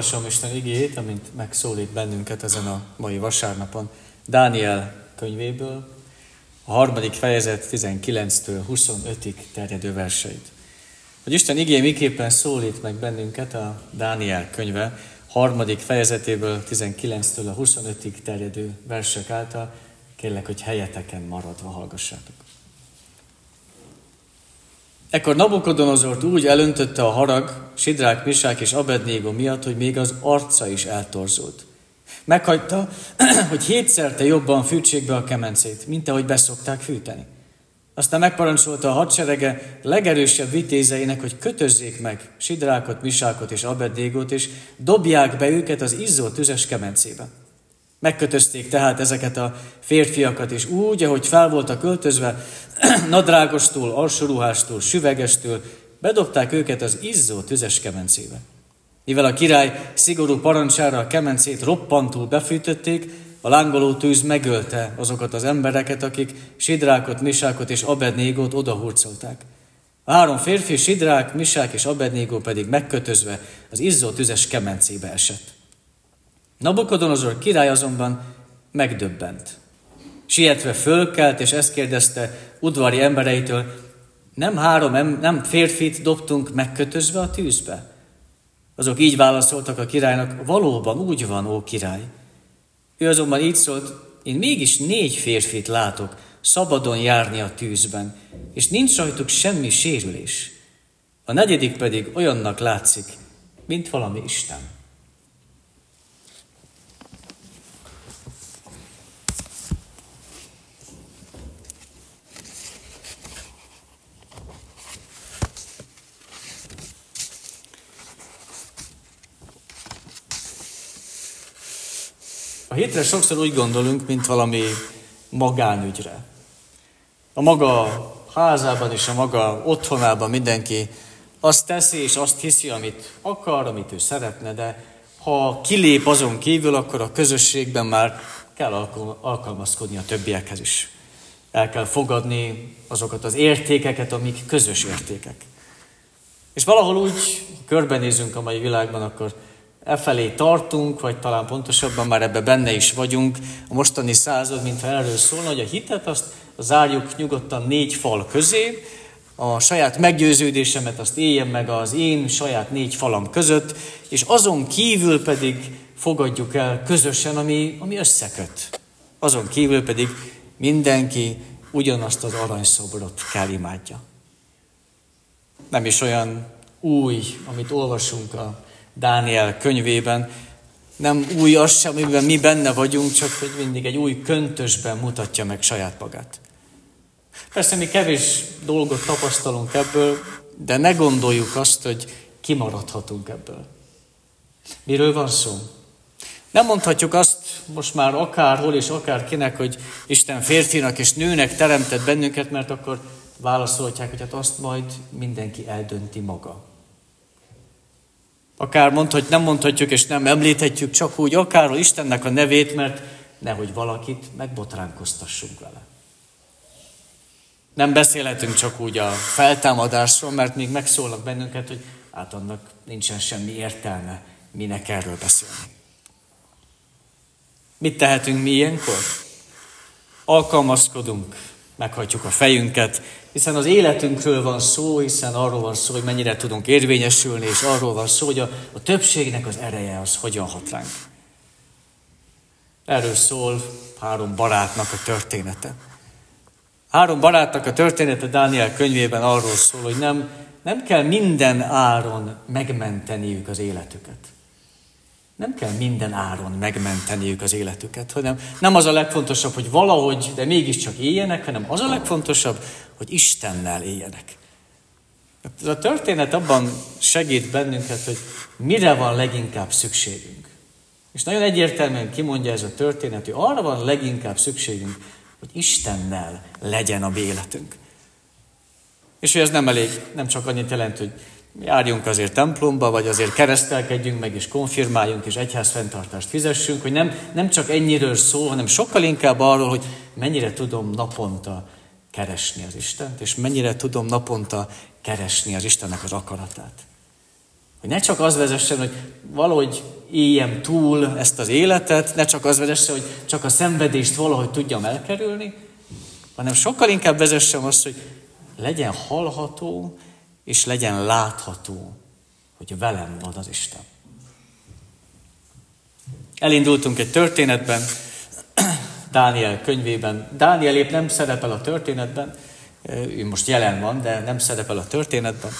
Olvasom Isten igéjét, amint megszólít bennünket ezen a mai vasárnapon. Dániel könyvéből, a harmadik fejezet 19-től 25-ig terjedő verseit. Hogy Isten igéje miképpen szólít meg bennünket a Dániel könyve harmadik fejezetéből 19-től a 25-ig terjedő versek által, kérlek, hogy helyeteken maradva hallgassátok. Ekkor Nabukodonozort úgy elöntötte a harag, Sidrák, Misák és Abednégo miatt, hogy még az arca is eltorzult. Meghagyta, hogy hétszerte jobban fűtsék be a kemencét, mint ahogy beszokták fűteni. Aztán megparancsolta a hadserege legerősebb vitézeinek, hogy kötözzék meg Sidrákot, Misákot és Abednégót, és dobják be őket az izzó tüzes kemencébe. Megkötözték tehát ezeket a férfiakat, és úgy, ahogy fel voltak költözve, nadrágostól, alsóruhástól, süvegestől, bedobták őket az izzó tüzes kemencébe. Mivel a király szigorú parancsára a kemencét roppantul befűtötték, a lángoló tűz megölte azokat az embereket, akik Sidrákot, Misákot és Abednégót odahurcolták. A három férfi, Sidrák, Misák és Abednégó pedig megkötözve az izzó tüzes kemencébe esett. Nabukodonozor király azonban megdöbbent. Sietve fölkelt, és ezt kérdezte udvari embereitől, nem három, nem férfit dobtunk megkötözve a tűzbe? Azok így válaszoltak a királynak, valóban úgy van, ó király. Ő azonban így szólt, én mégis négy férfit látok szabadon járni a tűzben, és nincs rajtuk semmi sérülés. A negyedik pedig olyannak látszik, mint valami Isten. A hétre sokszor úgy gondolunk, mint valami magánügyre. A maga házában és a maga otthonában mindenki azt teszi és azt hiszi, amit akar, amit ő szeretne, de ha kilép azon kívül, akkor a közösségben már kell alkalmazkodni a többiekhez is. El kell fogadni azokat az értékeket, amik közös értékek. És valahol úgy körbenézünk a mai világban, akkor e felé tartunk, vagy talán pontosabban már ebbe benne is vagyunk. A mostani század, mintha erről szólna, hogy a hitet azt zárjuk nyugodtan négy fal közé, a saját meggyőződésemet azt éljem meg az én saját négy falam között, és azon kívül pedig fogadjuk el közösen, ami, ami összeköt. Azon kívül pedig mindenki ugyanazt az aranyszobrot kell imádja. Nem is olyan új, amit olvasunk a Dániel könyvében. Nem új az sem, amiben mi benne vagyunk, csak hogy mindig egy új köntösben mutatja meg saját magát. Persze mi kevés dolgot tapasztalunk ebből, de ne gondoljuk azt, hogy kimaradhatunk ebből. Miről van szó? Nem mondhatjuk azt most már akárhol és akárkinek, hogy Isten férfinak és nőnek teremtett bennünket, mert akkor válaszolhatják, hogy hát azt majd mindenki eldönti maga. Akár mondhat, nem mondhatjuk és nem említhetjük csak úgy, akár Istennek a nevét, mert nehogy valakit megbotránkoztassunk vele. Nem beszélhetünk csak úgy a feltámadásról, mert még megszólnak bennünket, hogy hát annak nincsen semmi értelme, minek erről beszélni. Mit tehetünk mi ilyenkor? Alkalmazkodunk, meghagyjuk a fejünket, hiszen az életünkről van szó, hiszen arról van szó, hogy mennyire tudunk érvényesülni, és arról van szó, hogy a, a többségnek az ereje az hogyan hat ránk. Erről szól három barátnak a története. Három barátnak a története Dániel könyvében arról szól, hogy nem, nem kell minden áron megmenteniük az életüket. Nem kell minden áron megmenteniük az életüket, hanem nem az a legfontosabb, hogy valahogy, de mégiscsak éljenek, hanem az a legfontosabb, hogy Istennel éljenek. Ez a történet abban segít bennünket, hogy mire van leginkább szükségünk. És nagyon egyértelműen kimondja ez a történet, hogy arra van leginkább szükségünk, hogy Istennel legyen a mi. És hogy ez nem elég, nem csak annyit jelent, hogy járjunk azért templomba, vagy azért keresztelkedjünk meg, és konfirmáljunk, és egyház fenntartást fizessünk, hogy nem, nem csak ennyiről szól, hanem sokkal inkább arról, hogy mennyire tudom naponta keresni az Istent, és mennyire tudom naponta keresni az Istennek az akaratát. Hogy ne csak az vezessen, hogy valahogy éljem túl ezt az életet, ne csak az vezesse, hogy csak a szenvedést valahogy tudjam elkerülni, hanem sokkal inkább vezessem azt, hogy legyen hallható, és legyen látható, hogy velem van az Isten. Elindultunk egy történetben, Dániel könyvében. Dániel épp nem szerepel a történetben, ő most jelen van, de nem szerepel a történetben,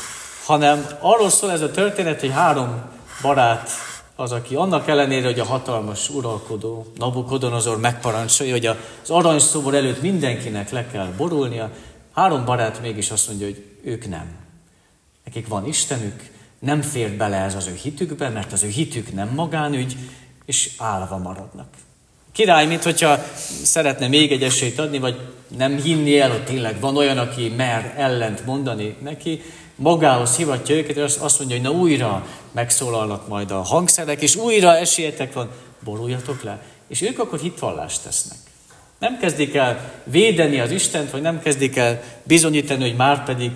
hanem arról szól ez a történet, hogy három barát az, aki annak ellenére, hogy a hatalmas uralkodó Nabukodonozor megparancsolja, hogy az aranyszobor előtt mindenkinek le kell borulnia, három barát mégis azt mondja, hogy ők nem. Nekik van Istenük, nem fér bele ez az ő hitükbe, mert az ő hitük nem magánügy, és állva maradnak. Király, mint hogyha szeretne még egy esélyt adni, vagy nem hinni el, hogy tényleg van olyan, aki mer ellent mondani neki, magához hivatja őket, és azt mondja, hogy na újra megszólalnak majd a hangszerek, és újra esélyetek van, boruljatok le. És ők akkor hitvallást tesznek. Nem kezdik el védeni az Istent, vagy nem kezdik el bizonyítani, hogy már pedig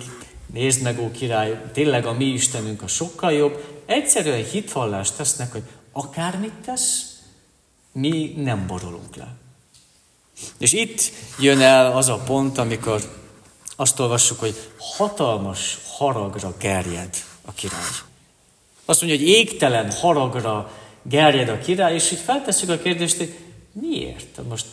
nézd meg, ó király, tényleg a mi Istenünk a sokkal jobb. Egyszerűen hitvallást tesznek, hogy akármit tesz, mi nem borulunk le. És itt jön el az a pont, amikor azt olvassuk, hogy hatalmas haragra gerjed a király. Azt mondja, hogy égtelen haragra gerjed a király, és így feltesszük a kérdést, hogy miért? Most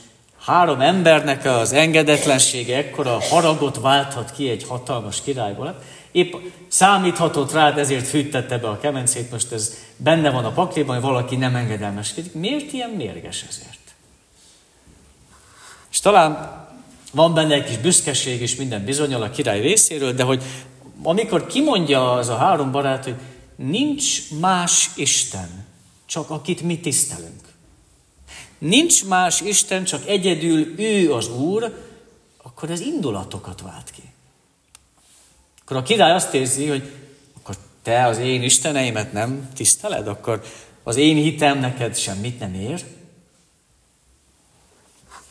három embernek az engedetlensége ekkora haragot válthat ki egy hatalmas királyból. Épp számíthatott rád, ezért fűtette be a kemencét, most ez benne van a pakliban, hogy valaki nem engedelmeskedik. Miért ilyen mérges ezért? És talán van benne egy kis büszkeség és minden bizonyal a király részéről, de hogy amikor kimondja az a három barát, hogy nincs más Isten, csak akit mi tisztelünk. Nincs más Isten, csak egyedül ő az Úr, akkor ez indulatokat vált ki. Akkor a király azt érzi, hogy akkor te az én isteneimet nem tiszteled, akkor az én hitem neked semmit nem ér.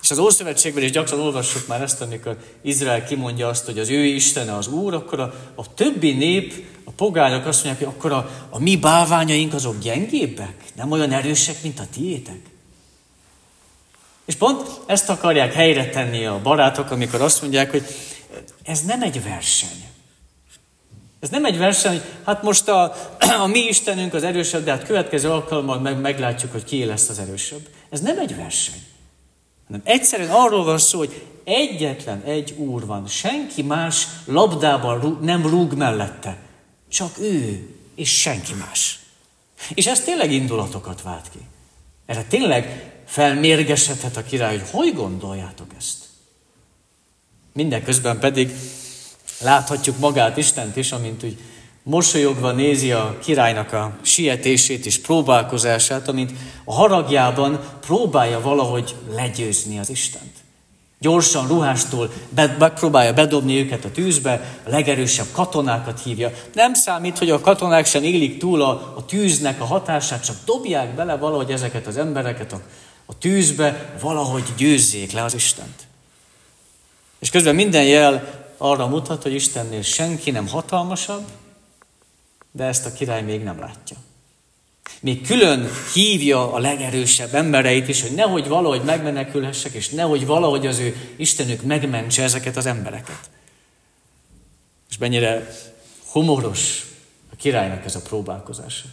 És az Ószövetségben is gyakran olvassuk már ezt, amikor Izrael kimondja azt, hogy az ő Istene az Úr, akkor a, a többi nép, a pogányok azt mondják, hogy akkor a, a mi bálványaink azok gyengébbek, nem olyan erősek, mint a tiétek. És pont ezt akarják helyre tenni a barátok, amikor azt mondják, hogy ez nem egy verseny. Ez nem egy verseny, hát most a, a mi Istenünk az erősebb, de hát következő alkalommal meg, meglátjuk, hogy ki lesz az erősebb. Ez nem egy verseny. Hanem egyszerűen arról van szó, hogy egyetlen egy úr van, senki más labdában nem rúg mellette. Csak ő, és senki más. És ez tényleg indulatokat vált ki. Erre tényleg felmérgesedhet a király, hogy hogy gondoljátok ezt? Mindenközben pedig láthatjuk magát Istent is, amint úgy mosolyogva nézi a királynak a sietését és próbálkozását, amint a haragjában próbálja valahogy legyőzni az Istent. Gyorsan, ruhástól megpróbálja bedobni őket a tűzbe, a legerősebb katonákat hívja. Nem számít, hogy a katonák sem élik túl a, a tűznek a hatását, csak dobják bele valahogy ezeket az embereket a, a tűzbe, valahogy győzzék le az Istent. És közben minden jel arra mutat, hogy Istennél senki nem hatalmasabb, de ezt a király még nem látja. Még külön hívja a legerősebb embereit is, hogy nehogy valahogy megmenekülhessek, és nehogy valahogy az ő Istenük megmentse ezeket az embereket. És mennyire humoros a királynak ez a próbálkozása.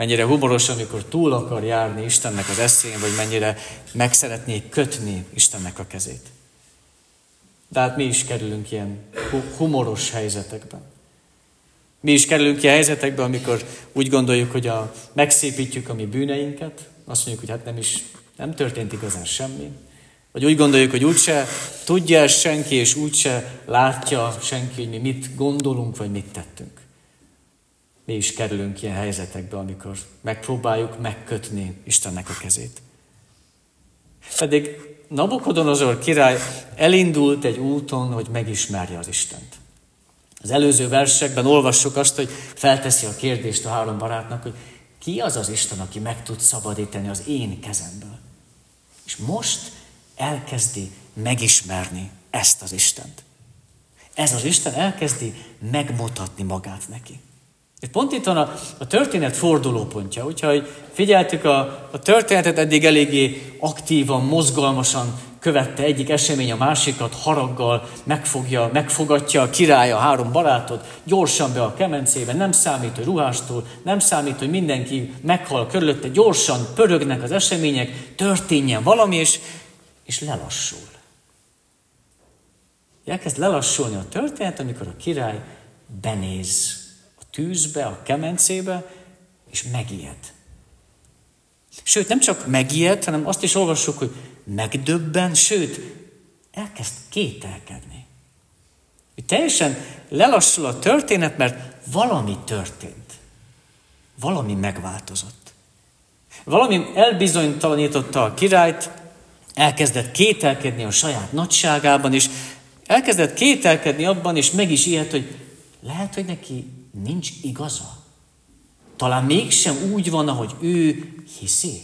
Mennyire humoros, amikor túl akar járni Istennek az eszén, vagy mennyire meg szeretné kötni Istennek a kezét. De hát mi is kerülünk ilyen humoros helyzetekben. Mi is kerülünk ilyen helyzetekbe, amikor úgy gondoljuk, hogy a, megszépítjük a mi bűneinket, azt mondjuk, hogy hát nem is, nem történt igazán semmi. Vagy úgy gondoljuk, hogy úgyse tudja senki, és úgyse látja senki, hogy mi mit gondolunk, vagy mit tettünk. Mi is kerülünk ilyen helyzetekbe, amikor megpróbáljuk megkötni Istennek a kezét. Pedig Nabukodonozor király elindult egy úton, hogy megismerje az Istent. Az előző versekben olvassuk azt, hogy felteszi a kérdést a három barátnak, hogy ki az az Isten, aki meg tud szabadítani az én kezemből. És most elkezdi megismerni ezt az Istent. Ez az Isten elkezdi megmutatni magát neki. Itt pont itt van a, a történet fordulópontja. Úgyhogy figyeltük a, a történetet, eddig eléggé aktívan, mozgalmasan követte egyik esemény a másikat, haraggal megfogja, megfogatja a király a három barátot, gyorsan be a kemencébe, nem számít, hogy ruhástól, nem számít, hogy mindenki meghal körülötte, gyorsan pörögnek az események, történjen valami, és, és lelassul. Elkezd lelassulni a történet, amikor a király benéz tűzbe, a kemencébe, és megijed. Sőt, nem csak megijed, hanem azt is olvassuk, hogy megdöbben, sőt, elkezd kételkedni. Hogy teljesen lelassul a történet, mert valami történt. Valami megváltozott. Valami elbizonytalanította a királyt, elkezdett kételkedni a saját nagyságában, és elkezdett kételkedni abban, és meg is ilyet, hogy lehet, hogy neki nincs igaza. Talán mégsem úgy van, ahogy ő hiszi.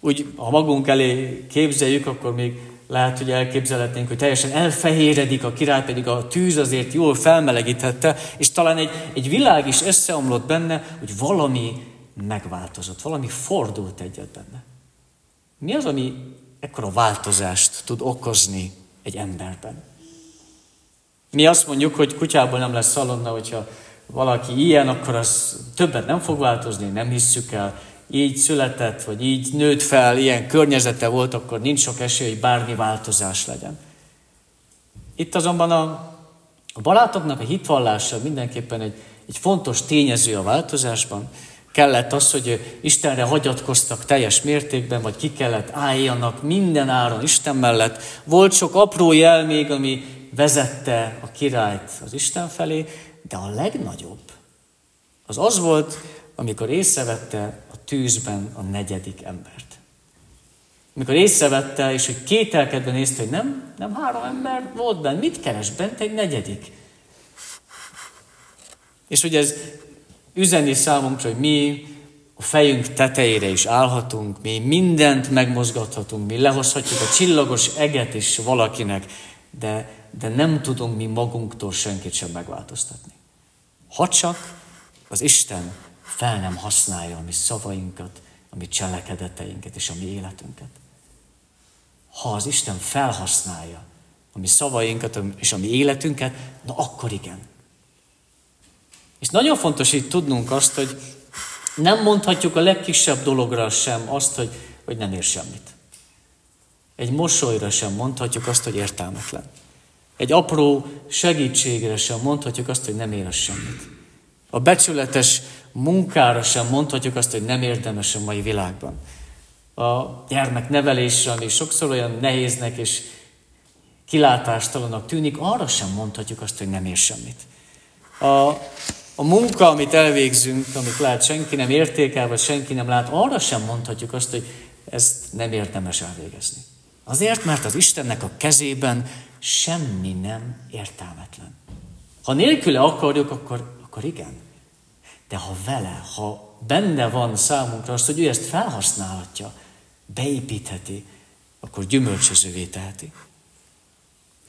Úgy, ha magunk elé képzeljük, akkor még lehet, hogy elképzelhetnénk, hogy teljesen elfehéredik a király, pedig a tűz azért jól felmelegítette, és talán egy, egy világ is összeomlott benne, hogy valami megváltozott, valami fordult egyet benne. Mi az, ami ekkora változást tud okozni egy emberben? Mi azt mondjuk, hogy kutyából nem lesz szalonna, hogyha valaki ilyen, akkor az többet nem fog változni, nem hisszük el. Így született, vagy így nőtt fel, ilyen környezete volt, akkor nincs sok esély, hogy bármi változás legyen. Itt azonban a, a barátoknak a hitvallása mindenképpen egy, egy fontos tényező a változásban. Kellett az, hogy Istenre hagyatkoztak teljes mértékben, vagy ki kellett álljanak minden áron Isten mellett. Volt sok apró jel még, ami vezette a királyt az Isten felé, de a legnagyobb az az volt, amikor észrevette a tűzben a negyedik embert. Amikor észrevette, és hogy kételkedve nézte, hogy nem, nem három ember volt benne, mit keres bent egy negyedik? És hogy ez üzeni számunkra, hogy mi a fejünk tetejére is állhatunk, mi mindent megmozgathatunk, mi lehozhatjuk a csillagos eget is valakinek, de, de nem tudunk mi magunktól senkit sem megváltoztatni. Ha csak az Isten fel nem használja a mi szavainkat, a mi cselekedeteinket és a mi életünket. Ha az Isten felhasználja a mi szavainkat és a mi életünket, na akkor igen. És nagyon fontos itt tudnunk azt, hogy nem mondhatjuk a legkisebb dologra sem azt, hogy, hogy nem ér semmit. Egy mosolyra sem mondhatjuk azt, hogy értelmetlen. Egy apró segítségre sem mondhatjuk azt, hogy nem ér semmit. A becsületes munkára sem mondhatjuk azt, hogy nem érdemes a mai világban. A gyermek nevelésre, ami sokszor olyan nehéznek és kilátástalananak tűnik, arra sem mondhatjuk azt, hogy nem ér semmit. A, a munka, amit elvégzünk, amit lehet senki nem értékel, vagy senki nem lát, arra sem mondhatjuk azt, hogy ezt nem érdemes elvégezni. Azért, mert az Istennek a kezében semmi nem értelmetlen. Ha nélküle akarjuk, akkor, akkor igen. De ha vele, ha benne van számunkra azt, hogy ő ezt felhasználhatja, beépítheti, akkor gyümölcsözővé teheti.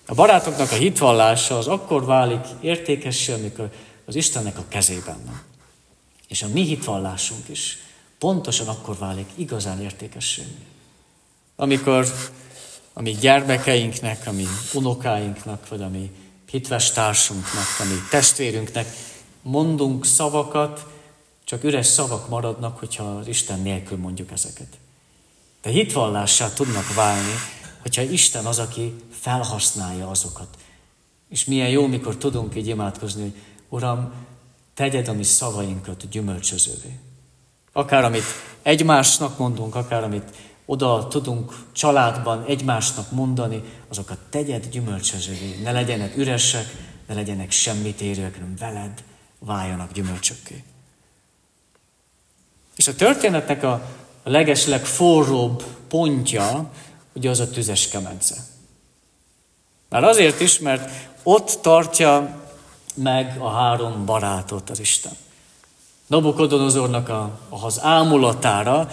A barátoknak a hitvallása az akkor válik értékessé, amikor az Istennek a kezében van. És a mi hitvallásunk is pontosan akkor válik igazán értékessé. Amikor a mi gyermekeinknek, a mi unokáinknak, vagy a mi hitves társunknak, a mi testvérünknek mondunk szavakat, csak üres szavak maradnak, hogyha az Isten nélkül mondjuk ezeket. De hitvallássá tudnak válni, hogyha Isten az, aki felhasználja azokat. És milyen jó, mikor tudunk így imádkozni, hogy Uram, tegyed a mi szavainkat gyümölcsözővé. Akár amit egymásnak mondunk, akár amit oda tudunk családban egymásnak mondani, azokat tegyed gyümölcsözővé. Ne legyenek üresek, ne legyenek semmit érők, hanem veled váljanak gyümölcsökké. És a történetnek a, legesleg forróbb pontja, ugye az a tüzes kemence. Már azért is, mert ott tartja meg a három barátot az Isten. Nabukodonozornak a, az ámulatára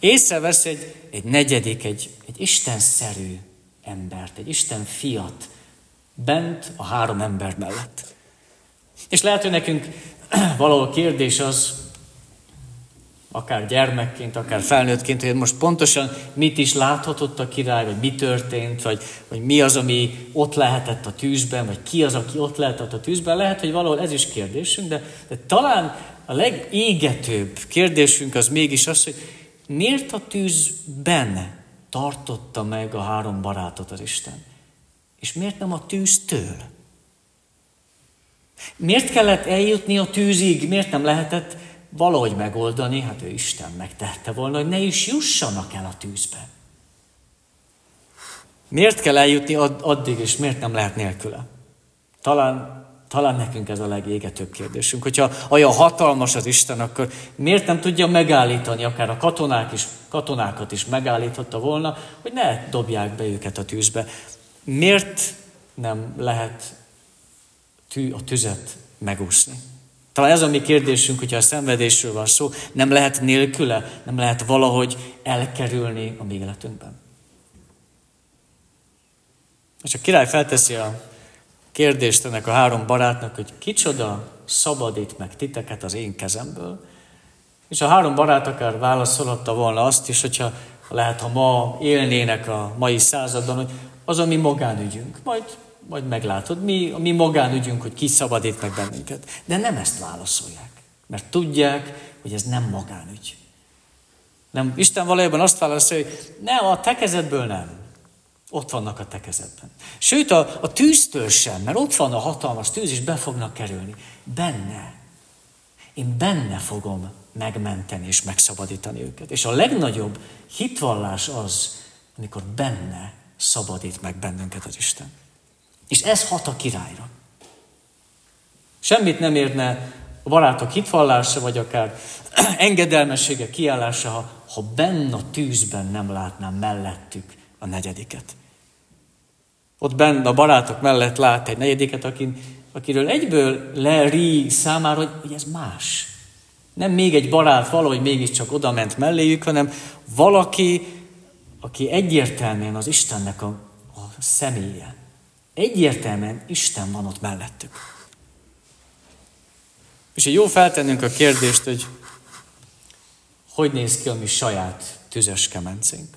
észrevesz egy, egy negyedik, egy, egy istenszerű embert, egy Isten fiat bent a három ember mellett. És lehet, hogy nekünk valahol kérdés az, akár gyermekként, akár felnőttként, hogy most pontosan mit is láthatott a király, vagy mi történt, vagy, vagy mi az, ami ott lehetett a tűzben, vagy ki az, aki ott lehetett a tűzben. Lehet, hogy valahol ez is kérdésünk, de, de talán a legégetőbb kérdésünk az mégis az, hogy miért a tűzben tartotta meg a három barátot az Isten? És miért nem a tűztől? Miért kellett eljutni a tűzig? Miért nem lehetett valahogy megoldani? Hát ő Isten megtehette volna, hogy ne is jussanak el a tűzbe. Miért kell eljutni addig, és miért nem lehet nélküle? Talán, talán nekünk ez a legégetőbb kérdésünk. Hogyha olyan hatalmas az Isten, akkor miért nem tudja megállítani, akár a katonák is, katonákat is megállíthatta volna, hogy ne dobják be őket a tűzbe. Miért nem lehet tű, a tüzet megúszni. Talán ez a mi kérdésünk, hogyha a szenvedésről van szó, nem lehet nélküle, nem lehet valahogy elkerülni a mi életünkben. És a király felteszi a kérdést ennek a három barátnak, hogy kicsoda szabadít meg titeket az én kezemből. És a három barát akár válaszolhatta volna azt is, hogyha lehet, ha ma élnének a mai században, hogy az a mi magánügyünk. Majd majd meglátod, mi, a mi magánügyünk, hogy ki szabadít meg bennünket. De nem ezt válaszolják, mert tudják, hogy ez nem magánügy. Nem, Isten valójában azt válaszolja, hogy ne, a te kezedből nem. Ott vannak a te kezedben. Sőt, a, a tűztől sem, mert ott van a hatalmas tűz, és be fognak kerülni. Benne. Én benne fogom megmenteni és megszabadítani őket. És a legnagyobb hitvallás az, amikor benne szabadít meg bennünket az Isten. És ez hat a királyra. Semmit nem érne a barátok hitvallása, vagy akár engedelmessége kiállása, ha, ha benn a tűzben nem látnám mellettük a negyediket. Ott benn a barátok mellett lát egy negyediket, akin, akiről egyből leri számára, hogy, hogy ez más. Nem még egy barát valahogy mégiscsak oda ment melléjük, hanem valaki, aki egyértelműen az Istennek a, a személye. Egyértelműen Isten van ott mellettük. És egy jó feltennünk a kérdést, hogy hogy néz ki a mi saját tüzes kemencénk.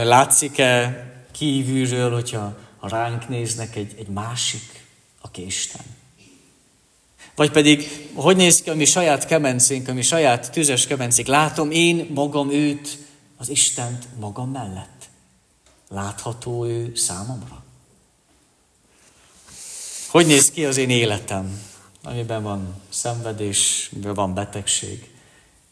Látszik-e kívülről, hogyha ha ránk néznek egy, egy másik, aki Isten? Vagy pedig, hogy néz ki a mi saját kemencénk, a mi saját tüzes kemencénk? Látom én magam őt, az Istent magam mellett. Látható ő számomra? Hogy néz ki az én életem, amiben van szenvedés, amiben van betegség,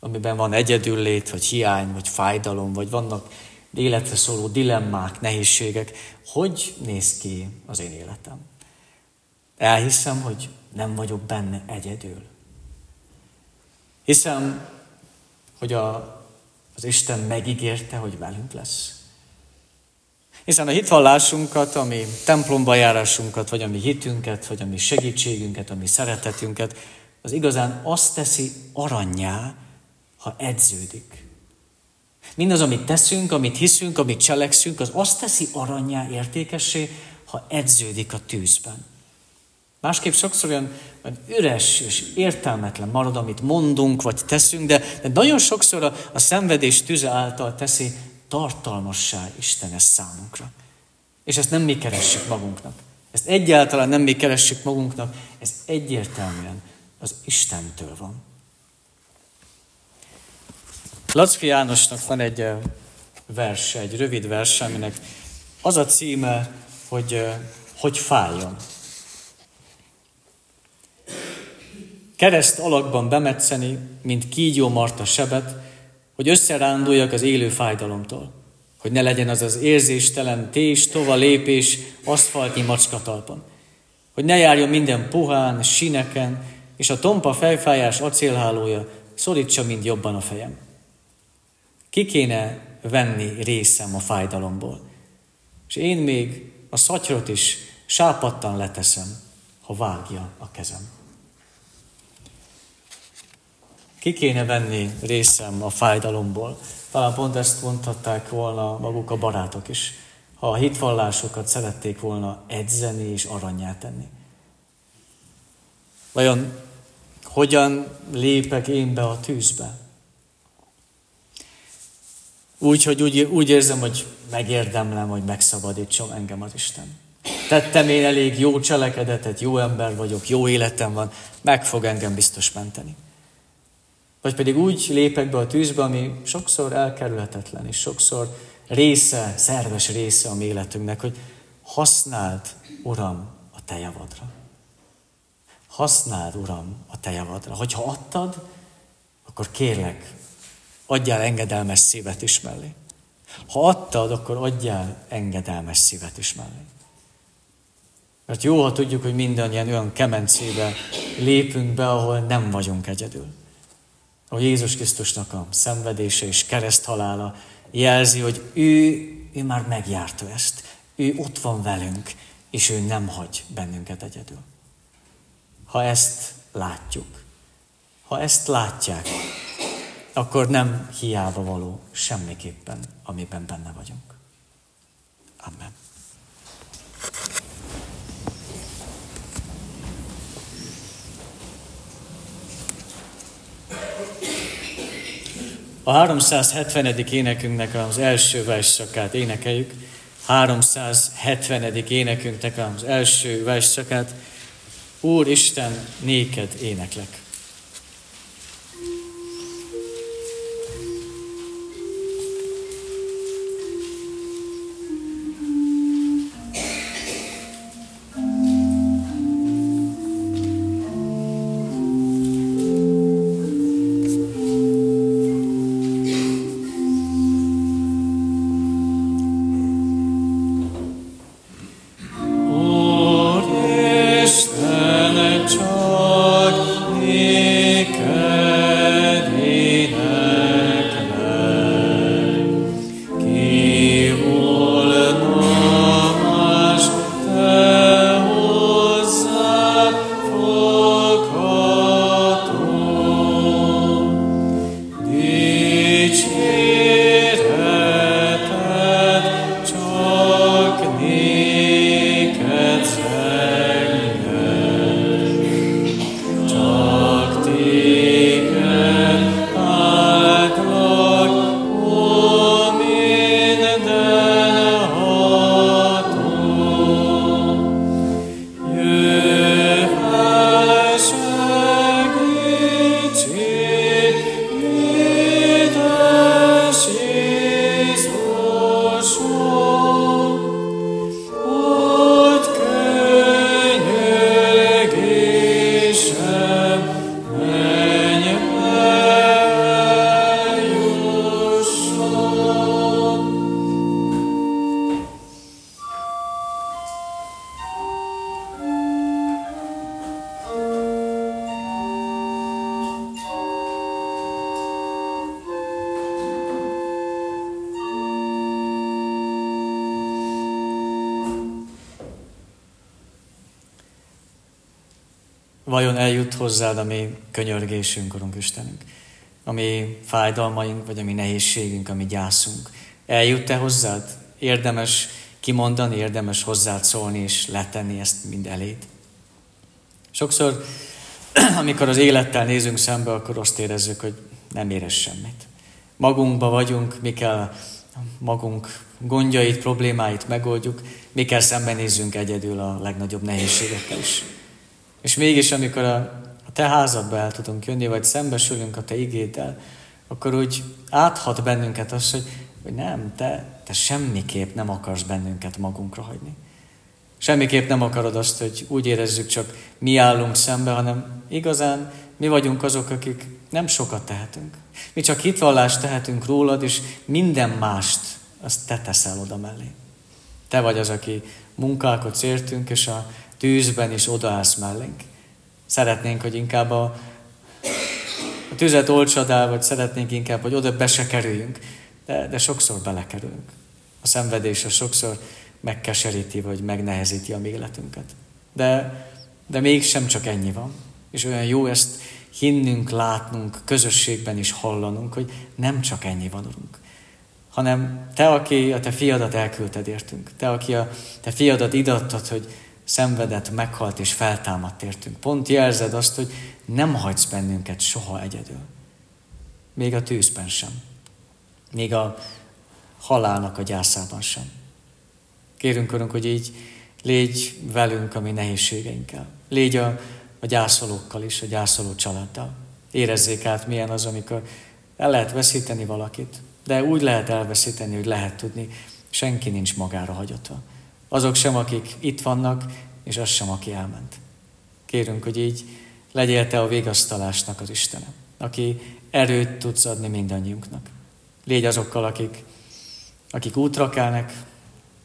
amiben van egyedüllét, vagy hiány, vagy fájdalom, vagy vannak életre szóló dilemmák, nehézségek. Hogy néz ki az én életem? Elhiszem, hogy nem vagyok benne egyedül. Hiszem, hogy a, az Isten megígérte, hogy velünk lesz. Hiszen a hitvallásunkat, ami templomba járásunkat, vagy a mi hitünket, vagy a mi segítségünket, a mi szeretetünket, az igazán azt teszi aranyá, ha edződik. Mindaz, amit teszünk, amit hiszünk, amit cselekszünk, az azt teszi aranyá, értékessé, ha edződik a tűzben. Másképp sokszor olyan, üres és értelmetlen marad, amit mondunk vagy teszünk, de, de nagyon sokszor a, a szenvedés tüze által teszi tartalmassá Isten ezt számunkra. És ezt nem mi keressük magunknak. Ezt egyáltalán nem mi keressük magunknak, ez egyértelműen az Istentől van. Lacki Jánosnak van egy vers, egy rövid vers, aminek az a címe, hogy hogy fájjon. Kereszt alakban bemetszeni, mint kígyó Marta sebet, hogy összeránduljak az élő fájdalomtól, hogy ne legyen az az érzéstelen tés, tova lépés aszfaltnyi macskatalpon, hogy ne járjon minden puhán, sineken, és a tompa fejfájás acélhálója szorítsa mind jobban a fejem. Ki kéne venni részem a fájdalomból, és én még a szatyrot is sápattan leteszem, ha vágja a kezem. Ki kéne venni részem a fájdalomból? Talán pont ezt mondhatták volna maguk a barátok is, ha a hitvallásokat szerették volna edzeni és aranyá tenni. Vajon hogyan lépek én be a tűzbe? Úgy, hogy úgy, úgy érzem, hogy megérdemlem, hogy megszabadítson engem az Isten. Tettem én elég jó cselekedetet, jó ember vagyok, jó életem van, meg fog engem biztos menteni. Vagy pedig úgy lépek be a tűzbe, ami sokszor elkerülhetetlen, és sokszor része, szerves része a mi életünknek, hogy használd, Uram, a Te javadra. Használd, Uram, a Te javadra. Hogyha adtad, akkor kérlek, adjál engedelmes szívet is mellé. Ha adtad, akkor adjál engedelmes szívet is mellé. Mert jó, ha tudjuk, hogy mindannyian olyan kemencébe lépünk be, ahol nem vagyunk egyedül. A Jézus Krisztusnak a szenvedése és kereszthalála jelzi, hogy ő, ő már megjárta ezt. Ő ott van velünk, és ő nem hagy bennünket egyedül. Ha ezt látjuk, ha ezt látják, akkor nem hiába való semmiképpen, amiben benne vagyunk. Amen. A 370. énekünknek az első versszakát énekeljük. 370. énekünknek az első versszakát. Úr Isten, néked éneklek. Eljut hozzád a mi könyörgésünk, Urunk Istenünk, a mi fájdalmaink, vagy a mi nehézségünk, a mi gyászunk. Eljut-e hozzád? Érdemes kimondani, érdemes hozzád szólni, és letenni ezt mind eléd. Sokszor, amikor az élettel nézünk szembe, akkor azt érezzük, hogy nem érez semmit. Magunkba vagyunk, mi kell magunk gondjait, problémáit megoldjuk, mi kell szembenézzünk egyedül a legnagyobb nehézségekkel is. És mégis, amikor a, a te házadba el tudunk jönni, vagy szembesülünk a te igéddel, akkor úgy áthat bennünket az, hogy, hogy nem, te, te semmiképp nem akarsz bennünket magunkra hagyni. Semmiképp nem akarod azt, hogy úgy érezzük, csak mi állunk szembe, hanem igazán mi vagyunk azok, akik nem sokat tehetünk. Mi csak hitvallást tehetünk rólad, és minden mást azt te teszel oda mellé. Te vagy az, aki munkálkodsz értünk, és a tűzben is odaállsz mellénk. Szeretnénk, hogy inkább a, a tüzet olcsad el, vagy szeretnénk inkább, hogy oda be se kerüljünk, de, de sokszor belekerülünk. A szenvedés a sokszor megkeseríti, vagy megnehezíti a mi életünket. De, de mégsem csak ennyi van. És olyan jó ezt hinnünk, látnunk, közösségben is hallanunk, hogy nem csak ennyi van, Urunk, hanem Te, aki a Te fiadat elküldted értünk, Te, aki a Te fiadat idattad, hogy szenvedett, meghalt és feltámadt értünk. Pont jelzed azt, hogy nem hagysz bennünket soha egyedül. Még a tűzben sem. Még a halálnak a gyászában sem. Kérünk, Urunk, hogy így légy velünk a mi nehézségeinkkel. Légy a, a gyászolókkal is, a gyászoló családdal. Érezzék át, milyen az, amikor el lehet veszíteni valakit, de úgy lehet elveszíteni, hogy lehet tudni, senki nincs magára hagyatva. Azok sem, akik itt vannak, és az sem, aki elment. Kérünk, hogy így legyél te a végasztalásnak az Istenem, aki erőt tudsz adni mindannyiunknak. Légy azokkal, akik, akik útra kelnek,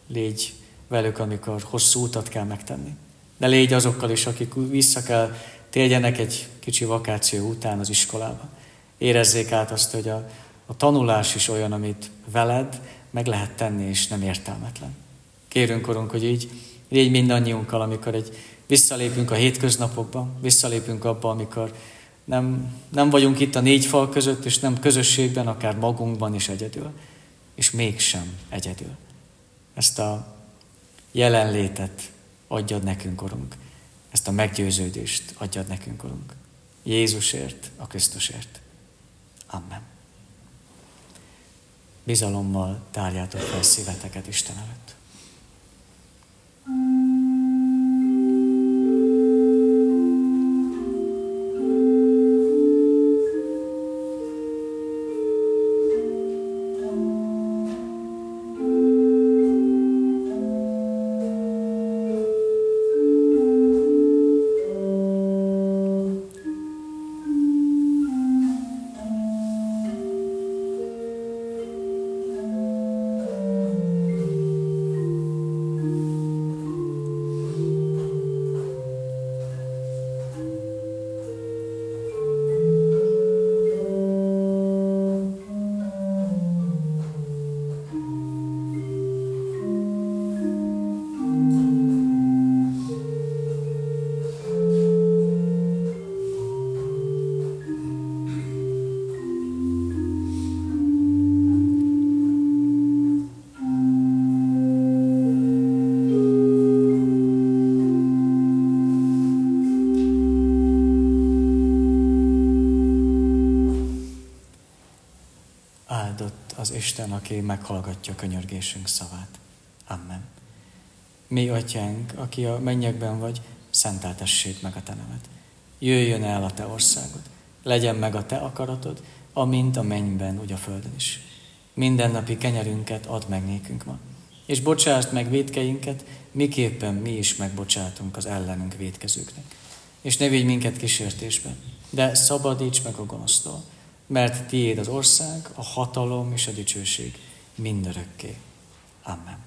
légy velük, amikor hosszú utat kell megtenni. De légy azokkal is, akik vissza kell térjenek egy kicsi vakáció után az iskolába. Érezzék át azt, hogy a, a tanulás is olyan, amit veled meg lehet tenni, és nem értelmetlen. Kérünk, Urunk, hogy így légy mindannyiunkkal, amikor egy visszalépünk a hétköznapokba, visszalépünk abba, amikor nem, nem vagyunk itt a négy fal között, és nem közösségben, akár magunkban is egyedül, és mégsem egyedül. Ezt a jelenlétet adjad nekünk, Urunk. Ezt a meggyőződést adjad nekünk, Urunk. Jézusért, a Krisztusért. Amen. Bizalommal tárjátok fel szíveteket Isten előtt. Isten, aki meghallgatja könyörgésünk szavát. Amen. Mi, atyánk, aki a mennyekben vagy, szenteltessék meg a te nevet. Jöjjön el a te országod, legyen meg a te akaratod, amint a mennyben, úgy a földön is. Minden napi kenyerünket add meg nékünk ma, és bocsásd meg védkeinket, miképpen mi is megbocsátunk az ellenünk védkezőknek. És ne vigy minket kísértésbe, de szabadíts meg a gonosztól, mert tiéd az ország, a hatalom és a dicsőség mindörökké. Amen.